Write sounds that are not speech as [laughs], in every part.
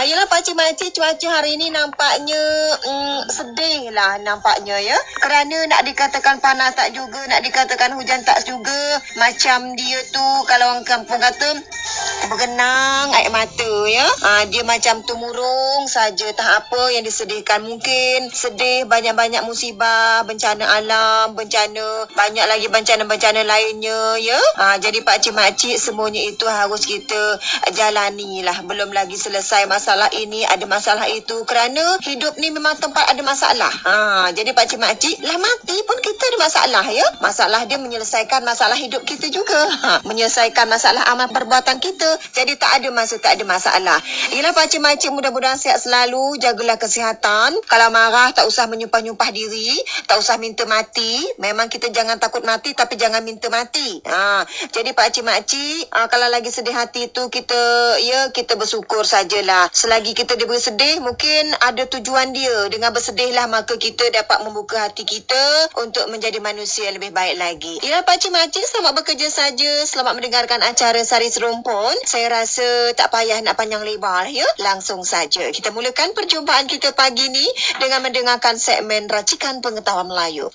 Ah, yelah pakcik-makcik cuaca hari ni nampaknya mm, sedih lah nampaknya ya. Kerana nak dikatakan panas tak juga, nak dikatakan hujan tak juga. Macam dia tu kalau orang kampung kata bergenang air mata ya. Ah, dia macam temurung saja tak apa yang disedihkan. Mungkin sedih banyak-banyak musibah, bencana alam, bencana banyak lagi bencana-bencana lainnya ya. Ah, jadi pakcik-makcik semuanya itu harus kita jalani lah. Belum lagi selesai masalah ini, ada masalah itu. Kerana hidup ni memang tempat ada masalah. Ha, jadi pakcik-makcik, lah mati pun kita ada masalah ya. Masalah dia menyelesaikan masalah hidup kita juga. Ha, [laughs] menyelesaikan masalah amal perbuatan kita. Jadi tak ada masa, tak ada masalah. Yelah pakcik-makcik mudah-mudahan sihat selalu. Jagalah kesihatan. Kalau marah tak usah menyumpah-nyumpah diri. Tak usah minta mati. Memang kita jangan takut mati tapi jangan minta mati. Ha, jadi pakcik-makcik, ha, kalau lagi sedih hati tu kita ya kita bersyukur sajalah. Selagi kita diberi sedih, mungkin ada tujuan dia. Dengan bersedihlah maka kita dapat membuka hati kita untuk menjadi manusia yang lebih baik lagi. Ya, pakcik-makcik selamat bekerja saja. Selamat mendengarkan acara Sari Serumpun. Saya rasa tak payah nak panjang lebar ya. Langsung saja. Kita mulakan perjumpaan kita pagi ni dengan mendengarkan segmen Racikan Pengetahuan Melayu.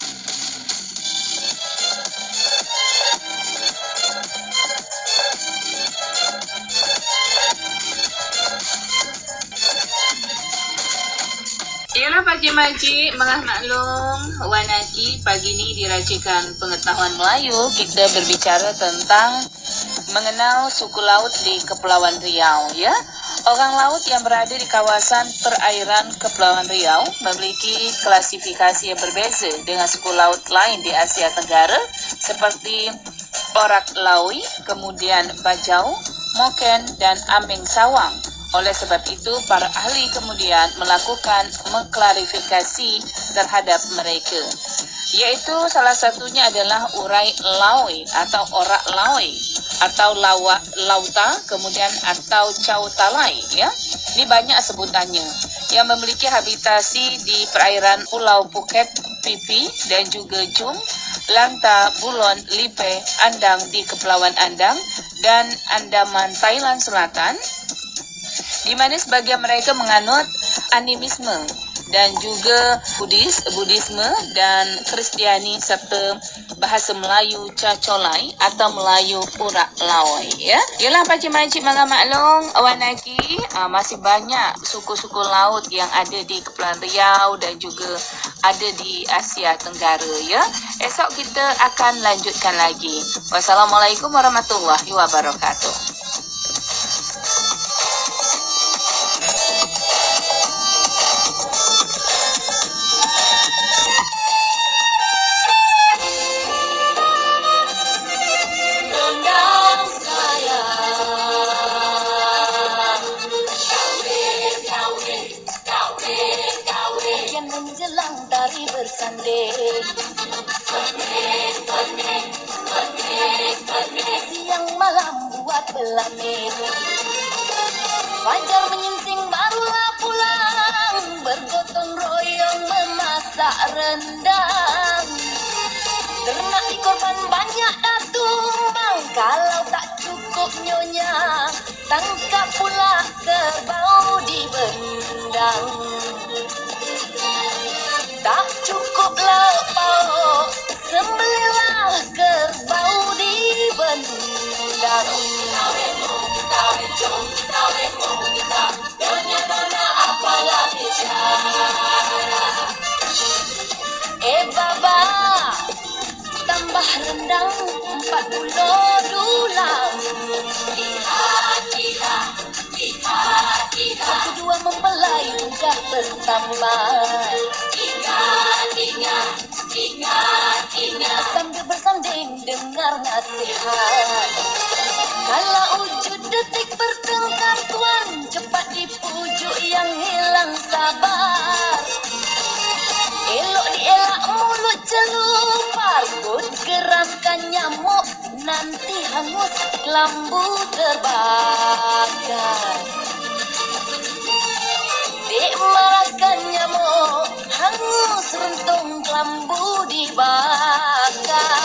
Yalah pakcik-makcik, mengah maklum Wan Aki pagi ni diracikan pengetahuan Melayu Kita berbicara tentang mengenal suku laut di Kepulauan Riau ya. Orang laut yang berada di kawasan perairan Kepulauan Riau memiliki klasifikasi yang berbeza dengan suku laut lain di Asia Tenggara seperti Orak Laui, kemudian Bajau, Moken dan Ameng Sawang. Oleh sebab itu, para ahli kemudian melakukan mengklarifikasi terhadap mereka. Iaitu salah satunya adalah urai laui atau orak laui atau lawa, lauta kemudian atau cautalai ya. Ini banyak sebutannya yang memiliki habitasi di perairan Pulau Phuket, Pipi dan juga Jum, Lanta, Bulon, Lipe, Andang di Kepulauan Andang dan Andaman Thailand Selatan di mana sebagian mereka menganut animisme dan juga Buddhis, Buddhisme dan Kristiani serta bahasa Melayu Cacolai atau Melayu Urak Lawai ya. Yalah pakcik-makcik mangga maklong Wanaki uh, masih banyak suku-suku laut yang ada di Kepulauan Riau dan juga ada di Asia Tenggara ya. Esok kita akan lanjutkan lagi. Wassalamualaikum warahmatullahi wabarakatuh. Memasak rendang Ternak di korban banyak dah tumbang Kalau tak cukup nyonya Tangkap pula kerbau di bendang Tak cukup lauk pauk Sembelilah kerbau di bendang Eh baba Tambah rendang Empat puluh dulang. Satu dua mempelai Sudah bertambah. Sambil bersanding dengar nasihat. Kalau wujud detik bertengkar tuan Cepat dipujuk yang hilang sabar Dielak mulut celupar Kut geramkan nyamuk Nanti hangus lambu terbakar. Dek nyamuk Hangus rentung lambu dibakar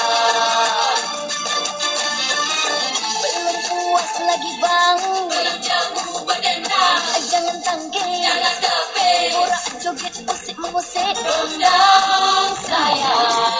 lagi bang Jangan tangge Borak joget usik mengusik Undang sayang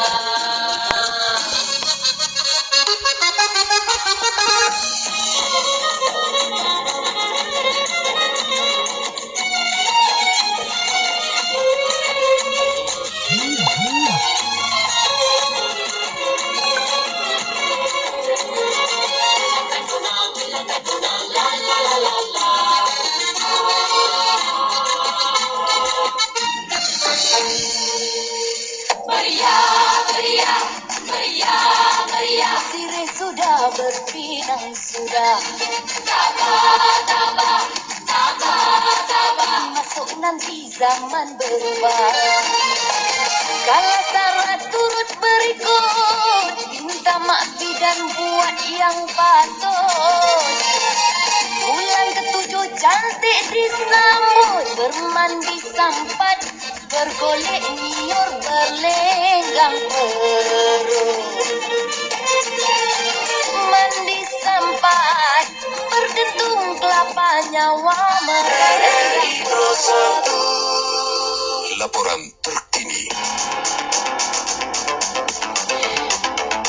zaman berubah. Kalau syarat turut berikut Minta maaf dan buat yang patut. Bulan ketujuh cantik disambut Bermandi sampat Bergolek niur berlenggang perut Mandi sampai Berdentung kelapa nyawa merenggang Laporan terkini.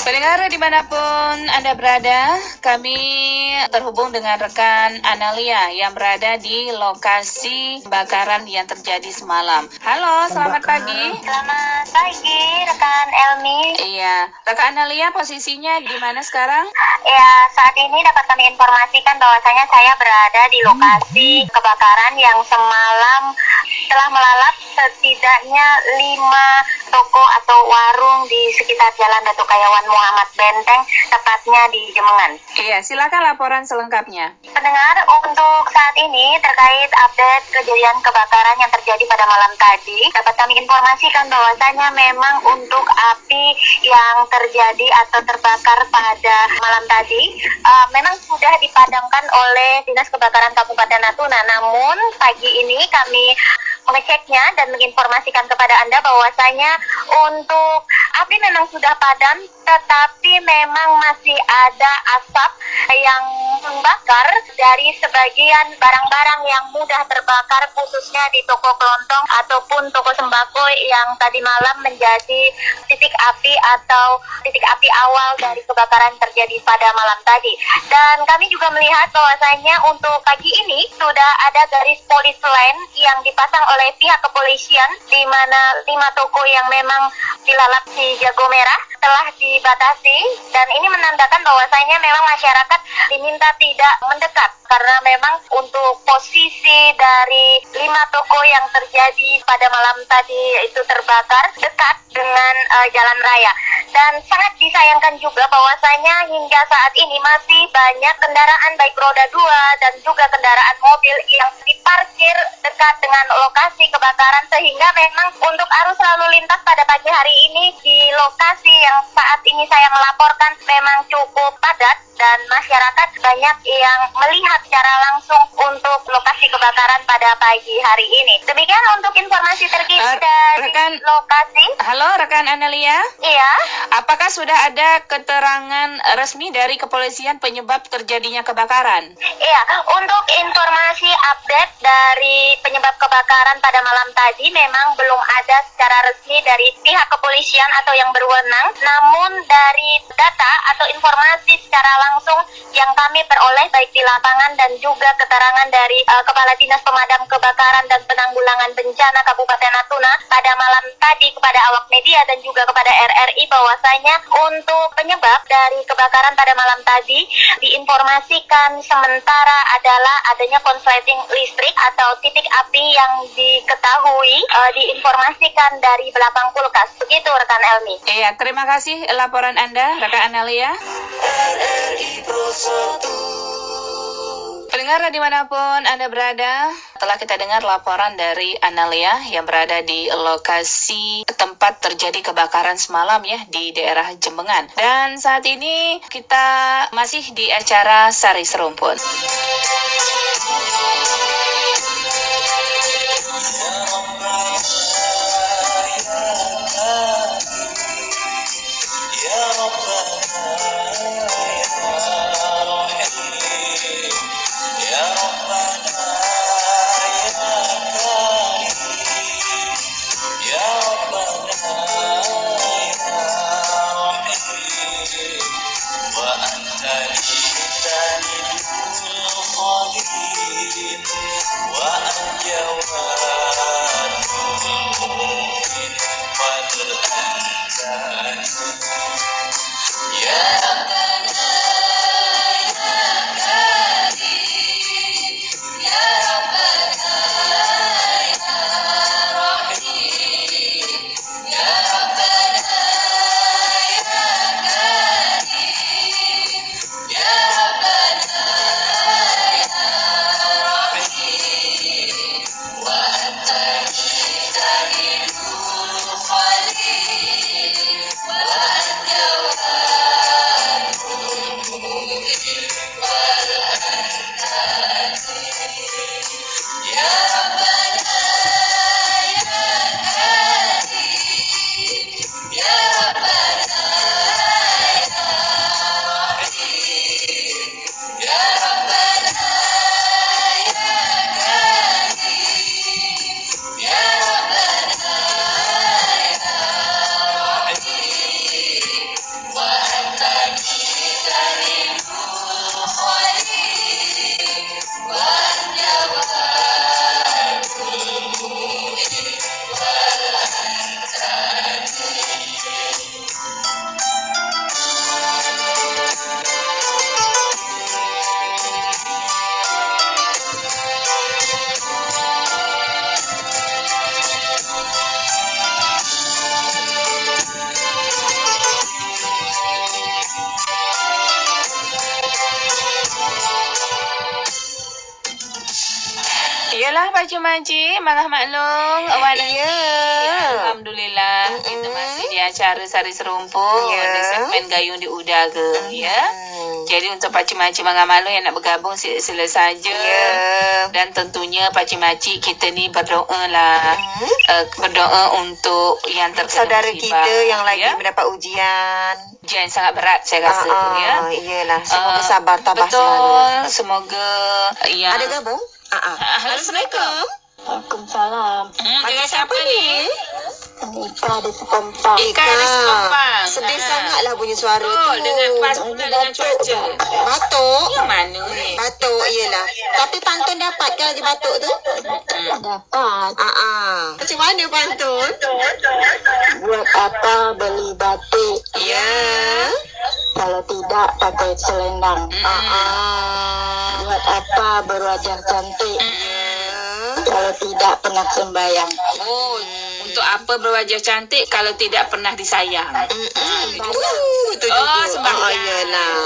Pendengar dimanapun Anda berada, kami terhubung dengan rekan Analia yang berada di lokasi kebakaran yang terjadi semalam. Halo, selamat pagi. Selamat pagi, rekan Elmi. Iya, rekan Analia posisinya di mana sekarang? Ya, saat ini dapat kami informasikan bahwasanya saya berada di lokasi kebakaran yang semalam telah melalap setidaknya lima toko atau warung di sekitar Jalan Datuk Kayawan Muhammad Benteng, tepatnya di Jemengan. Iya, silakan laporan selengkapnya. Pendengar, untuk saat ini terkait update kejadian kebakaran yang terjadi pada malam tadi, dapat kami informasikan bahwasanya memang untuk api yang terjadi atau terbakar pada malam tadi, eh, memang sudah dipadamkan oleh Dinas Kebakaran Kabupaten Natuna. Namun pagi ini kami mengeceknya dan menginformasikan kepada Anda bahwasanya untuk api memang sudah padam tetapi memang masih ada asap yang membakar dari sebagian barang-barang yang mudah terbakar khususnya di toko kelontong ataupun toko sembako yang tadi malam menjadi titik api atau titik api awal dari kebakaran terjadi pada malam tadi. Dan kami juga melihat bahwasanya untuk pagi ini sudah ada garis polis line yang dipasang oleh pihak kepolisian di mana lima toko yang memang dilalap si jago merah telah dibatasi. Dan ini menandakan bahwasanya memang masyarakat diminta tidak mendekat karena memang untuk posisi dari lima toko yang terjadi pada malam tadi itu terbakar dekat dengan eh, jalan raya. Dan sangat disayangkan juga bahwasanya hingga saat ini masih banyak kendaraan baik roda dua dan juga kendaraan mobil yang diparkir dekat dengan lokasi kebakaran. Sehingga memang untuk arus lalu lintas pada pagi hari ini di lokasi yang saat ini saya melaporkan memang cukup padat dan masyarakat banyak yang melihat secara langsung untuk lokasi kebakaran pada pagi hari ini. Demikian untuk informasi terkini Eh, dari rekan- lokasi. Halo, rekan Analia. Iya. Apakah sudah ada keterangan resmi dari kepolisian penyebab terjadinya kebakaran? Iya, untuk informasi update dari penyebab kebakaran pada malam tadi memang belum ada secara resmi dari pihak kepolisian atau yang berwenang. Namun dari data atau informasi secara langsung langsung yang kami peroleh baik di lapangan dan juga keterangan dari uh, Kepala Dinas Pemadam Kebakaran dan Penanggulangan Bencana Kabupaten Natuna pada malam tadi kepada awak media dan juga kepada RRI bahwasanya untuk penyebab dari kebakaran pada malam tadi diinformasikan sementara adalah adanya konsleting listrik atau titik api yang diketahui uh, diinformasikan dari belakang kulkas. Begitu rekan Elmi. Iya, terima kasih laporan Anda, rekan Analia. Pendengar di mana pun Anda berada, telah kita dengar laporan dari Analia yang berada di lokasi tempat terjadi kebakaran semalam ya di daerah Jembengan. Dan saat ini kita masih di acara Sari Serumpun. Sari Serumpun Ya. di segmen Gayung di Udaga ya. Hmm. Jadi untuk Pak Cimaci Mangah Maklum yang nak bergabung sila, sila saja. Ya. Dan tentunya Pak Cimaci kita ni berdoa lah. Hmm. Uh, berdoa untuk yang terkena Saudara musibah, kita yang lagi ya. mendapat ujian. ujian sangat berat saya rasa Ah, ah, ya. Iyalah, semoga Ah, sabar tabah betul, selalu. semoga yang Ada gabung? Ah, halo, Assalamualaikum. Waalaikumsalam. Hmm, dengan siapa ni? Ika di Sekompang. Ika di Sekompang. Sedih Ah. sangatlah bunyi suara Betul, tu. dengan pas pula dengan cuaca. Batuk. Yang mana ni? Batuk, iyalah. Tapi pantun dapat ke lagi batuk tu? Dapat. Ah, ah. Macam mana pantun? Buat apa beli batik Ya. kalau tidak pakai selendang? Ah, ah. Buat apa berwajah cantik Ya. kalau tidak pernah sembayang? Oh, untuk apa berwajah cantik kalau tidak pernah disayang? Mm-mm. Uh, tu Oh, juga. sembahyang. Oh, iyalah.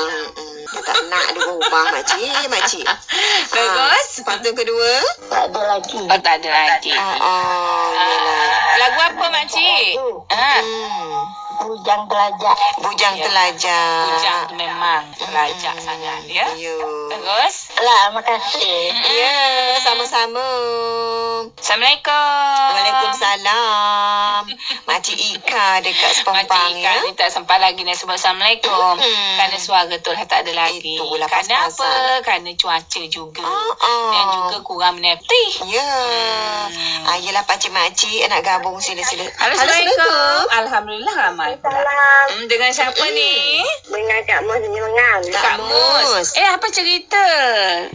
Dia tak nak dia berubah, makcik. Makcik. [laughs] Bagus. Ah, pantun kedua? Tak ada lagi. Oh, tak ada lagi. Ah, ah, iyalah. Lagu apa, makcik? Ah, Hmm. Bujang gelajak. Bujang Ya. telajak. Bujang tu memang terlajak sangat, ya. Ya. Terus? Lah, makasih. Ya, sama-sama. Assalamualaikum. Waalaikumsalam. [laughs] Makcik Ika dekat Sepompang Makcik ya. Ika ni tak sempat lagi nak sebut Assalamualaikum. Hmm. Kerana suara tu lah tak ada lagi. Itulah Kerana apa? pas-pasan. Kerana cuaca juga. Oh, oh. Dan juga kurang menepti. Ya. Hmm. Ah, yelah pakcik makcik nak gabung sila-sila. Assalamualaikum. Alhamdulillah ramai. Salam Hmm, dengan siapa ni? dengan Kak Mus Jenengan. Kak Kak Mus. Mus. Eh, apa cerita?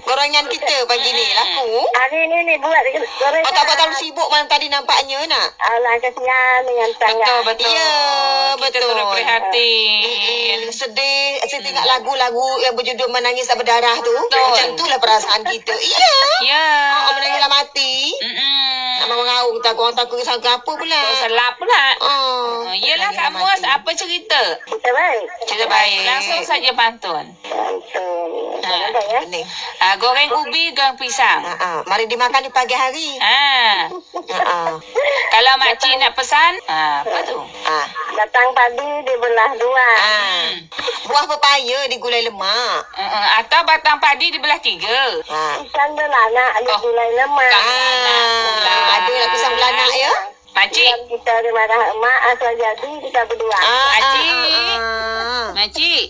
Gorengan kita pagi ni laku. Hari ni ni buat goreng. Oh tak terlalu sibuk malam tadi nampaknya nak. Alah kasihan dengan Betul, betul. Ya, Kita betul. turut prihatin. Mm-mm, sedih Saya tengok lagu-lagu yang berjudul Menangis Tak Berdarah tu Betul. Macam itulah perasaan kita Iya Ya. Oh, menangis lah mati Mm-mm. Nak mengaung tak Orang takut sangka apa pula Oh, salah pula. Oh, Oh, yelah menangis Kak lah Mus, apa cerita? Kita baik. Cerita baik. Langsung saja pantun. Betul. Ha. Ya. Ah, goreng ubi, goreng pisang. Ha, ha. Mari dimakan di pagi hari Ah, ha, ha. kalau makcik nak pesan, ah, apa tu? Ha. Datang pagi dibelah dua. Ha. Buah pepaya digulai lemak Uh, atau batang padi dibelah tiga. ha. Ikan belanak ada Oh. gulai lemak. Kan. Pula. Ah, ada lah pisang belanak ya Makcik, Yang kita ada marah emak asal jadi kita berdua. Ah, Makcik. ah, ah, ah. makcik.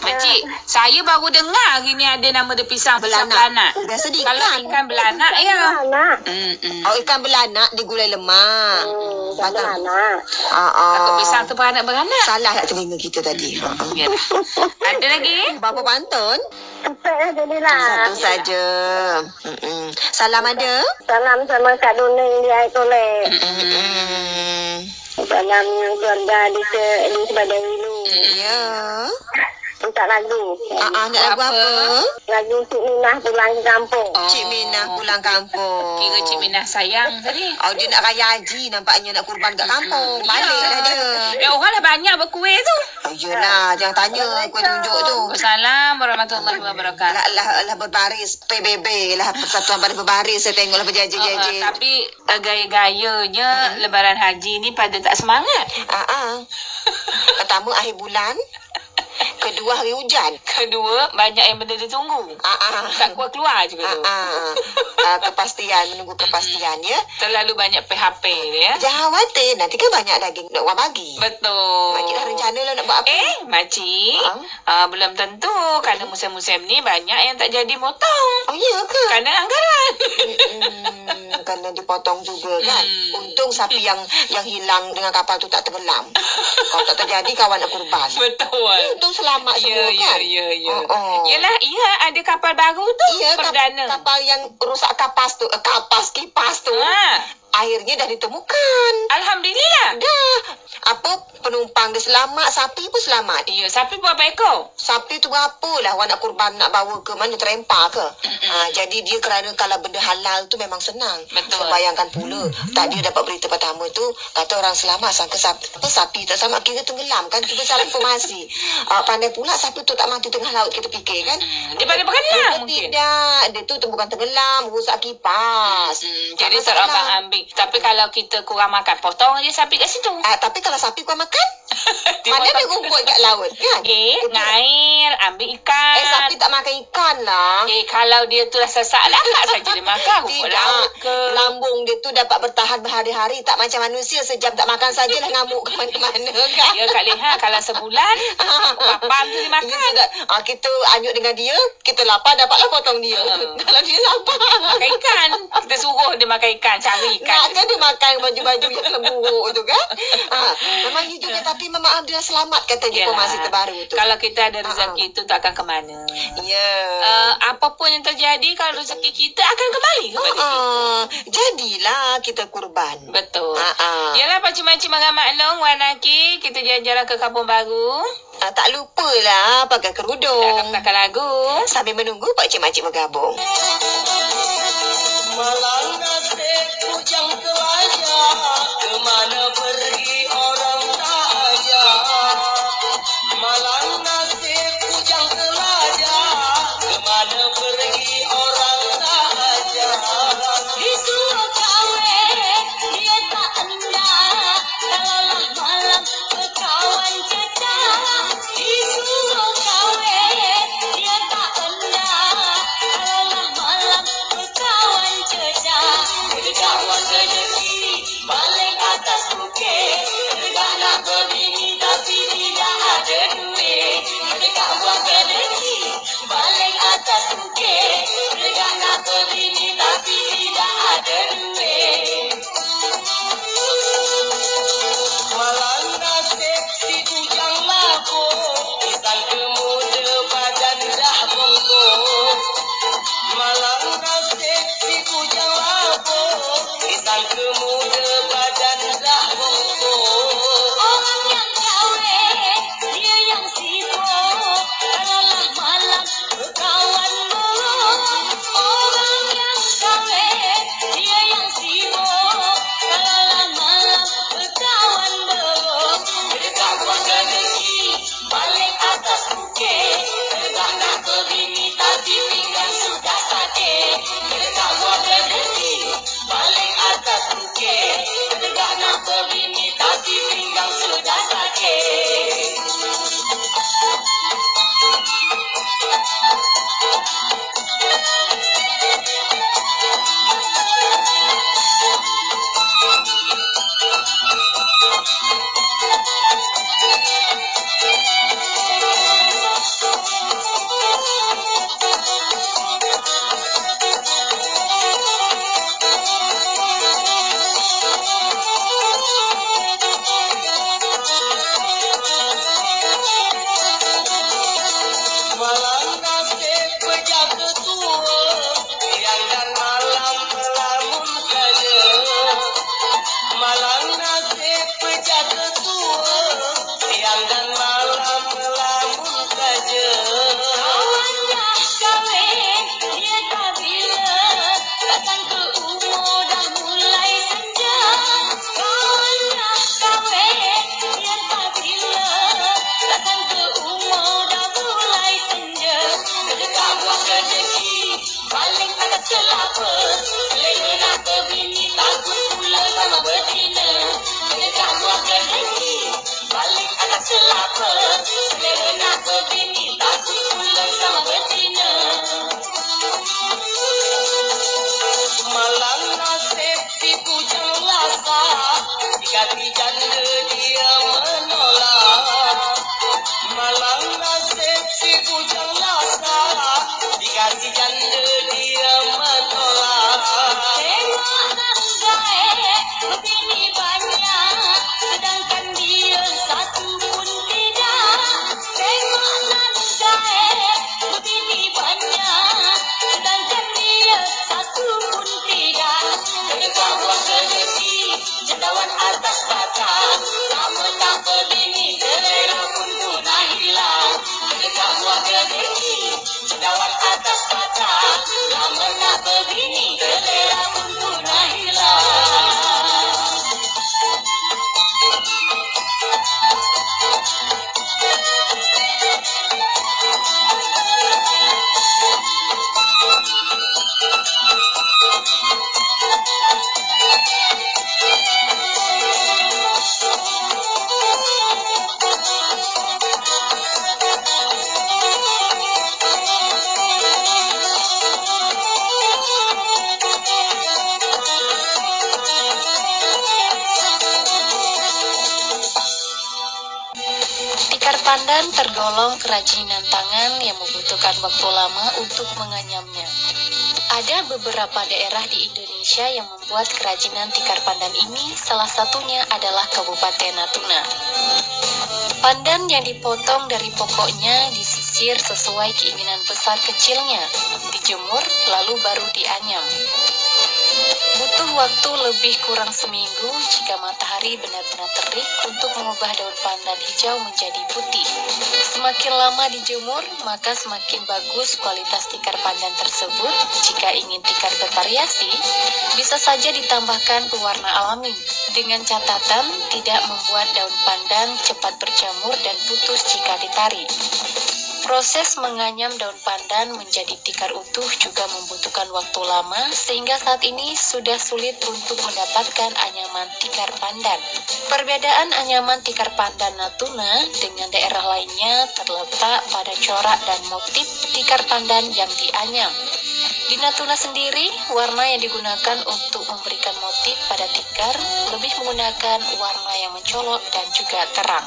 Makcik, saya baru dengar hari ni ada nama dia pisang Belanak. belanak. Biasa di Kalau ikan. ikan belanak ya. Belanak. Hmm, hmm. Oh, ikan belanak digulai lemak. Hmm, ikan Batang. belanak. Ah, ah. Takut pisang tu beranak-beranak. Salah tak telinga kita tadi. Ha, ha. Yalah. Ada lagi? Berapa pantun? Kita ya jadilah. Satu saja. Mm-mm. Salam ada? Salam sama Kak di Aitolek. Mm-mm. Keluarga di, se, di Sebadan Wilu. Ya. Minta lagu. Ah, ah, nak lagu Apa? apa? Lagu Cik Minah pulang kampung. Oh. Cik Minah pulang kampung. Kira Cik Minah sayang tadi. Oh, dia nak raya haji nampaknya nak kurban kat kampung. Baliklah dia. Ya, orang dah banyak berkuih tu. Oh, yelah, jangan tanya kau tunjuk tu. Assalamualaikum warahmatullahi wabarakatuh. Lah, lah, lah berbaris PBB lah Persatuan Badan Berbaris saya tengoklah berjaja-jaja. Uh, tapi uh, gaya-gayanya lebaran haji ni pada tak semangat. Ah, ah. Pertama akhir bulan. [laughs] Kedua hari hujan. Kedua, banyak yang benda ditunggu. Ah, ah. Tak keluar-keluar juga Ah, tu. ah. Ah, kepastian, menunggu kepastian ya. Terlalu banyak PHP ya. Jangan khawatir, nanti kan banyak daging nak orang bagi. Betul. Makcik dah rencana lah nak buat apa. Eh, makcik. Ha? Uh, belum tentu. Kerana musim-musim ni banyak yang tak jadi motong. Oh, iya ke? Kerana anggaran. Hmm, kena dipotong juga kan. Hmm. Untung sapi yang yang hilang dengan kapal tu tak tenggelam. Kalau tak terjadi, kawan nak kurban. [laughs] Betul. Untung selamat Ya, semua ya, kan. ya, ya. Oh. Yelah, iya ada kapal baru tu. Kap- Perdana. kapal yang rusak kapas tu, eh, kapas kipas tu, Ha. Akhirnya dah ditemukan. Alhamdulillah. Dah. Apa penumpang dia selamat, sapi pun selamat. Ya, sapi berapa ekor? Sapi tu berapa lah awak nak kurban nak bawa ke mana terempar ke. Ha, jadi dia kerana kalau benda halal tu memang senang. Betul. Saya bayangkan pula. Tadi dia dapat berita pertama tu kata orang selamat sangka sapi, apa, sapi tak selamat kira tenggelam kan. Kita salah informasi. Ha, [laughs] pandai pula sapi tu tak mati tengah laut kita fikir kan. Hmm, dia pada berenang Dia mungkin. Tidak. Dia tu bukan tenggelam, rusak kipas. Hmm, Tak jadi masalah. terombang Tapi kalau kita kurang makan, potong aja sapi kat situ. Ah, tapi kalau sapi kau makan, [laughs] mana ada rumput kat laut kan? Eh, Itu- ngair, ambil ikan. Eh, sapi tak makan ikan lah. Eh, kalau dia tu dah sesak lah, tak saja dia makan. Rumput Tidak. laut ke. Lambung dia tu dapat bertahan berhari-hari. Tak macam manusia. Sejam tak makan sajalah ngamuk ke mana-mana [laughs] kan. Ya, Kak Leha, kalau sebulan, [laughs] papam tu dia makan. Ya. Ah, kita anyut dengan dia, kita lapar, dapatlah potong dia. Ha. Kalau dia lapar. Makan ikan. Kita suruh dia makan ikan, cari ikan. Nakkan dia makan baju-baju yang lemburuk tu kan. Ha, memang ya juga. Tapi memang dia selamat katanya Yalah. informasi terbaru tu. Kalau kita ada rezeki Ha-ha. tu tak akan ke mana. Ya. Uh, apapun yang terjadi, kalau rezeki kita akan kembali kepada kita. Ah, jadilah kita kurban. Betul. Ah. Yalah pakcik-makcik marah maklum Wanaki kita jalan-jalan ke kampung baru. Ah, tak lupalah pakai Kita akan kerudung. lagu. Sambil menunggu Pak Cik-Makcik bergabung. Malang nasib telaja Kemana pergi orang Bujang lasa Dikasih janda and Pandan tergolong kerajinan tangan yang membutuhkan waktu lama untuk menganyamnya. Ada beberapa daerah di Indonesia yang membuat kerajinan tikar pandan ini, salah satunya adalah Kabupaten Natuna. Pandan yang dipotong dari pokoknya disisir sesuai keinginan besar kecilnya, dijemur lalu baru dianyam. Butuh waktu lebih kurang seminggu jika matahari benar-benar terik untuk mengubah daun pandan hijau menjadi putih. Semakin lama dijemur, maka semakin bagus kualitas tikar pandan tersebut. Jika ingin tikar bervariasi, bisa saja ditambahkan pewarna alami dengan catatan tidak membuat daun pandan cepat berjamur dan putus jika ditarik. Proses menganyam daun pandan menjadi tikar utuh juga membutuhkan waktu lama sehingga saat ini sudah sulit untuk mendapatkan anyaman tikar pandan. Perbedaan anyaman tikar pandan Natuna dengan daerah lainnya terletak pada corak dan motif tikar pandan yang dianyam. Di Natuna sendiri, warna yang digunakan untuk memberikan motif pada tikar lebih menggunakan warna yang mencolok dan juga terang.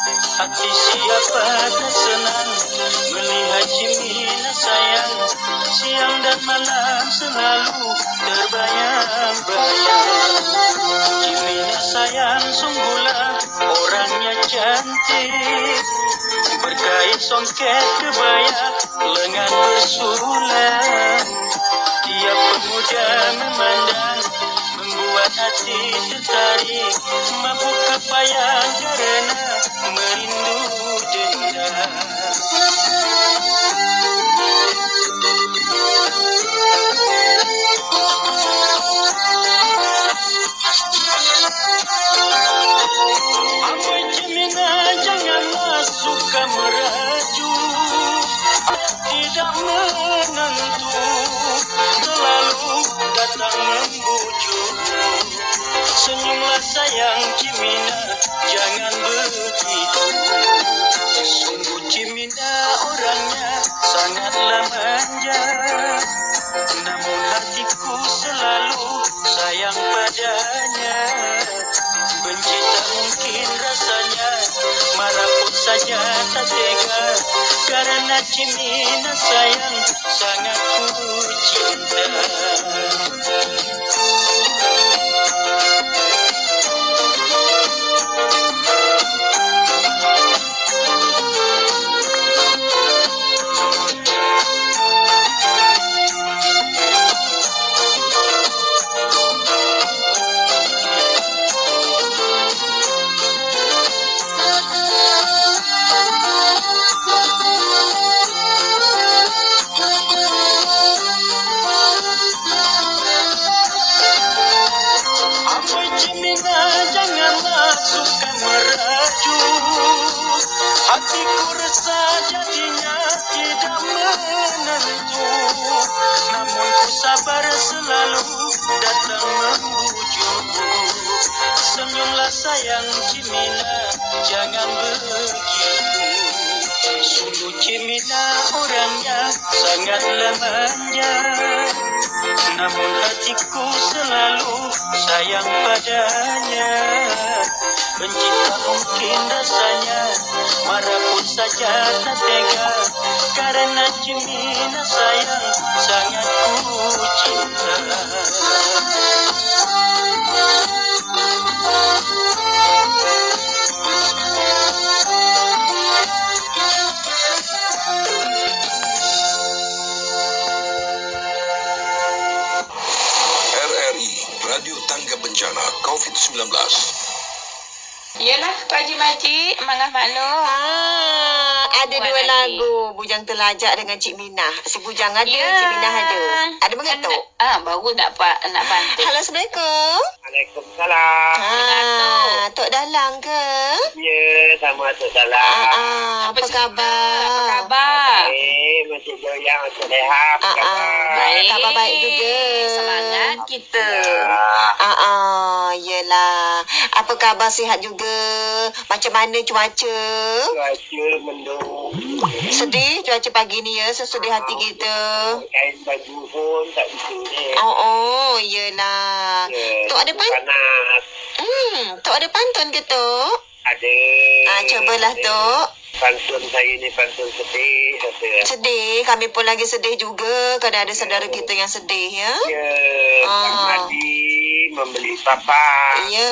Hati siapa tak senang melihat Cimina sayang? Siang dan malam selalu terbayang-bayang Cimina sayang sungguhlah orangnya cantik. Berkait songket kebaya lengan bersulam. Tiap pemuda memandang hati tertarik Mabuk kepayang karena merindu dendam? Amboi Cemina janganlah suka meraju. Tidak menentu Selalu datang membujuk Senyumlah sayang Cimina Jangan begitu. Sungguh Cimina orangnya Sangatlah manja Namun hatiku selalu sayang padanya. Benci tak mungkin rasanya Marah pun saja tak tega. Karena Cimina sayang Sangat ku cinta jangan begitu. Sungguh Cimina orangnya sangatlah manja Namun hatiku selalu sayang padanya. Benci tak mungkin rasanya Marah pun saja tak tega. Karena Cimina sayang sangat ku cinta COVID-19 Yalah, Pak Haji Makcik, mangah maklum. Ah, ada Buat dua lagi. lagu Bujang Telajak dengan Cik Minah. Si Bujang ada, Ya. Cik Minah ada. Ada mengetuk. Ah, baru nak pak nak [laughs] pantun. Halo, Assalamualaikum. Waalaikumsalam Ah, Tok Dalang ke? Ya, sama Tok Ah, Dalam ah, apa cerita? khabar? Apa khabar? Eh, masih goyang, masih lehat Ah, ah, Baik. Khabar baik juga. Semangat kita. Ah, ah, yelah. Apa khabar sihat juga? Macam mana cuaca? Cuaca mendung Sedih cuaca pagi ni ya, sesedih hati kita. Kain baju pun tak bisa ni Oh, oh, yelah. Ya, Tok ada pan? Panas Hmm, Tok ada pantun ke Tok? Ada Ah, cubalah Tok. Pantun saya ni pantun sedih Rasa Sedih, kami pun lagi sedih juga kerana ada saudara kita yang sedih ya. Ya, Ah. Pak Madi membeli papan Ya.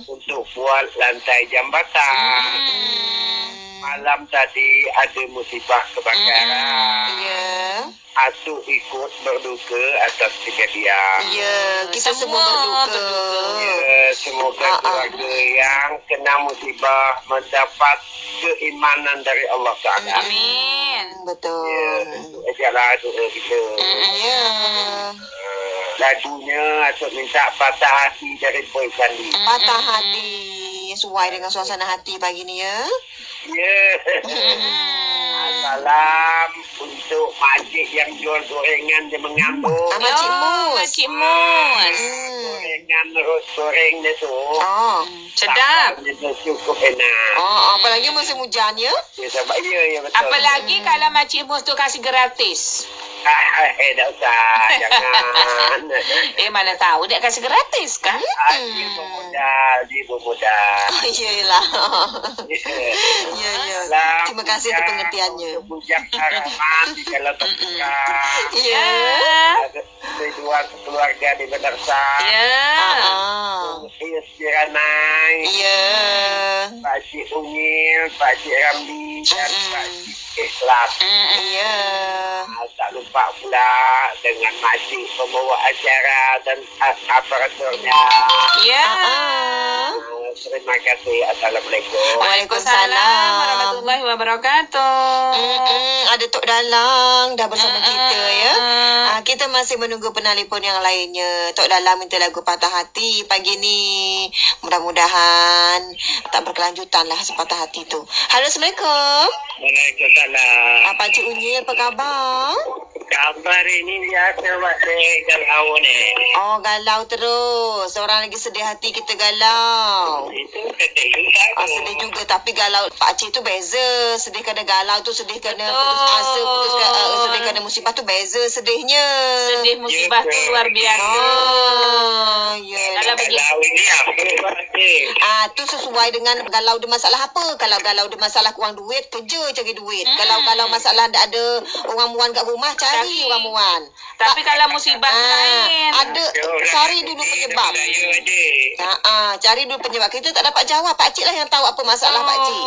untuk buat lantai jambatan. Hmm. Malam tadi ada musibah kebakaran. Ya. Atuk ikut berduka atas kejadian. Ya, kita semua, Semua berduka. berduka. Ya, semoga Ah, ah. keluarga yang kena musibah mendapat keimanan dari Allah Taala. Amin. Ya, Betul. itu ajalah doa kita. Ya. Uh, lagunya Atuk minta patah hati dari Boy Sandi. Patah hati. Sesuai dengan suasana hati pagi ni ya. Ya. Salam untuk makcik yang jual gorengan di Mengambung. Ah, Makcik Oh, Mus. Makcik Mus. Hmm. Gorengan ros goreng dia tu. Oh. Sedap. Dia tu cukup enak. Oh, apalagi musim hujan ya. Ya, sebab ya, ya betul. Apalagi kalau Makcik Mus tu kasih gratis. Ah, eh, tak usah. [laughs] Jangan. Eh, mana tahu dia kasih gratis kan? Ah, dia bermodal. Dia bermodal. Oh, iyalah. Ya, ya. Salam Terima kasih atas pengertiannya. Untuk bujang harapan di dalam terbuka. Ya. Kedua keluarga di Bedersa. Ya. Ah, ah. Iya, Siranai. Ya. Pak Cik Ungil, Pak Cik Ramli, dan Mm-mm. Pak Cik Ikhlas. Mm-mm. Ya. Ah, Tak lupa pula dengan Makcik pembawa acara dan a- aparaturnya. Ya. Ah, Ah, Terima kasih. Assalamualaikum. Waalaikumsalam warahmatullahi wabarakatuh. Mm-mm, ada Tok Dalang dah bersama Mm-mm. kita ya. Ah, kita masih menunggu penelpon yang lainnya. Tok Dalang minta lagu Patah Hati pagi ni. Mudah-mudahan tak berkelanjutan lah sepatah hati tu. Halo Assalamualaikum. Waalaikumsalam. Apa Cik Unyil apa khabar? Kabar ini biasa masih galau ni. Oh galau terus. Orang lagi sedih hati kita galau. Itu sedih juga. Ah, sedih juga tapi galau Pak Cik tu beza. Sedih kerana galau tu sedih kerana Betul. putus asa, putus uh, sedih kerana musibah tu beza sedihnya. Sedih musibah tu luar biasa. Oh, ya. Kalau bagi Galau ini apa. Ah, tu sesuai dengan galau dia masalah apa? Kalau galau dia masalah kurang duit, kerja cari duit. Hmm. Kalau kalau masalah tak ada orang muan kat rumah, cari Tapi- orang muan. tapi kalau musibah Ah, lain. ada cari dulu penyebab. Ha ah, cari dulu penyebab. Kita tak dapat jawab. Pak Cik lah yang tahu apa masalah Pak Cik.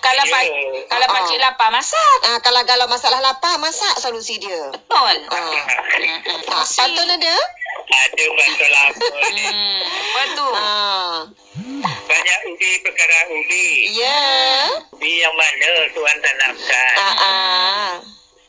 Kalau pak Ya. kalau Ah, pak ah. cik lapar masak. Ah, kalau galau masalah lapar, masak solusi dia. Betul. Ah. [laughs] Ah, pantun ada? Ada bantul apa ni. [laughs] Hmm, apa tu? Ah. Banyak ubi perkara ubi. Ya. Ubi yang mana Tuhan tanamkan. Ah, ah.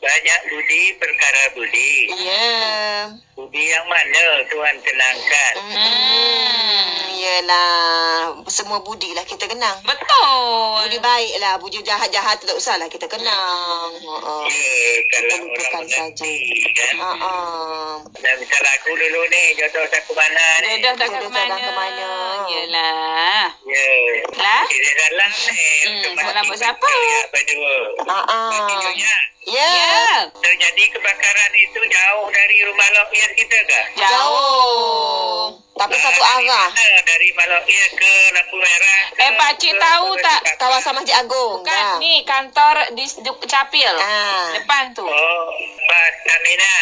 Banyak budi perkara budi. Ya. Budi yang mana Tuhan tenangkan. Hmm. Yelah. Semua budi lah kita kenang. Betul. Budi baik lah. Budi jahat-jahat tu tak usah lah kita kenang. Uh-uh. Ya, kalau Kita lupakan orang mengerti saja. kan. Uh-uh. Dan misal aku dulu ni, jodoh saya ke mana ni. Jodoh tak ke Jodoh tak mana? ke mana? Yelah. Ya. Lah? Kira dalam ni. Hmm, buat siapa? Ya, berdua. Uh-uh. Videonya, Ya. Ya. terjadi kebakaran itu jauh dari rumah Lokian kita ke? Jauh. Tapi satu arah. Mana dari Malokia ke Lampu Merah? ke- Eh, Pak Cik tahu ke- tak? ke- Kawasan Masjid Agung. Bukan dah. ni kantor di Capil. Ah. Depan tu. Oh, Pak Tamina.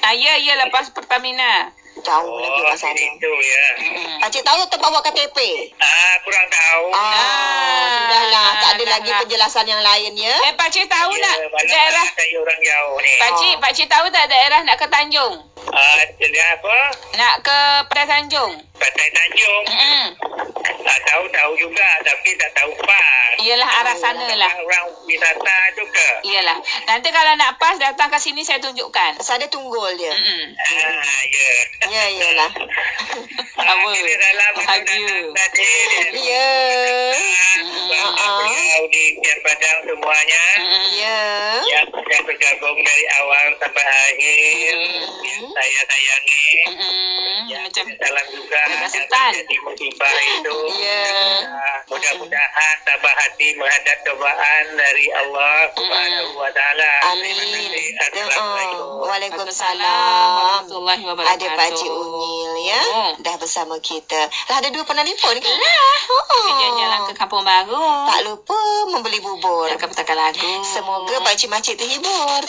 Ah, ya, ya lepas Pertamina. Jauh lagi Oh, kat sana. itu ya. Mm-mm. Pak Cik tahu tak bawa KTP? Ah, kurang tahu. Ah, sudahlah. Tak ada dah, lagi dah. penjelasan yang lain ya. Eh, Pak Cik tahu Ya, nak malam daerah Saya orang jauh ni. Pak Cik, Pak Cik tahu tak daerah nak ke Tanjung? Ah, jadi apa? Nak ke Pantai Tanjung? Pantai Tanjung. Mm-mm. Tak tahu tahu juga, tapi tak tahu pas. Iyalah arah sana lah. Orang wisata juga. Iyalah. Nanti kalau nak pas datang ke sini saya tunjukkan. Saya tunggul dia. Mm-mm. Ah, ya. Ya, iyalah. [laughs] Apa? Kira dalam Bahagia. tadi. Ya. Beliau di Pian Padang semuanya. Mm-mm. Ya. Yang yang bergabung dari awal sampai akhir. Yang saya sayangi. Mm-mm. Ya, Macam salam juga Sultan. terjadi musibah itu. Ya. Ah, Mudah-mudahan tabah hati menghadap cobaan dari Allah Subhanahu wa taala. Amin. Assalamualaikum. oh, Waalaikumsalam. warahmatullahi wabarakatuh. Ada Pak Cik Unyil ya. Oh. Dah bersama kita. Lah ada dua penelpon ke? Lah. Oh. Jalan-jalan ke Kampung Baru. Tak lupa membeli bubur. Nak ke petaka lagu. Semoga Pak Cik Makcik terhibur.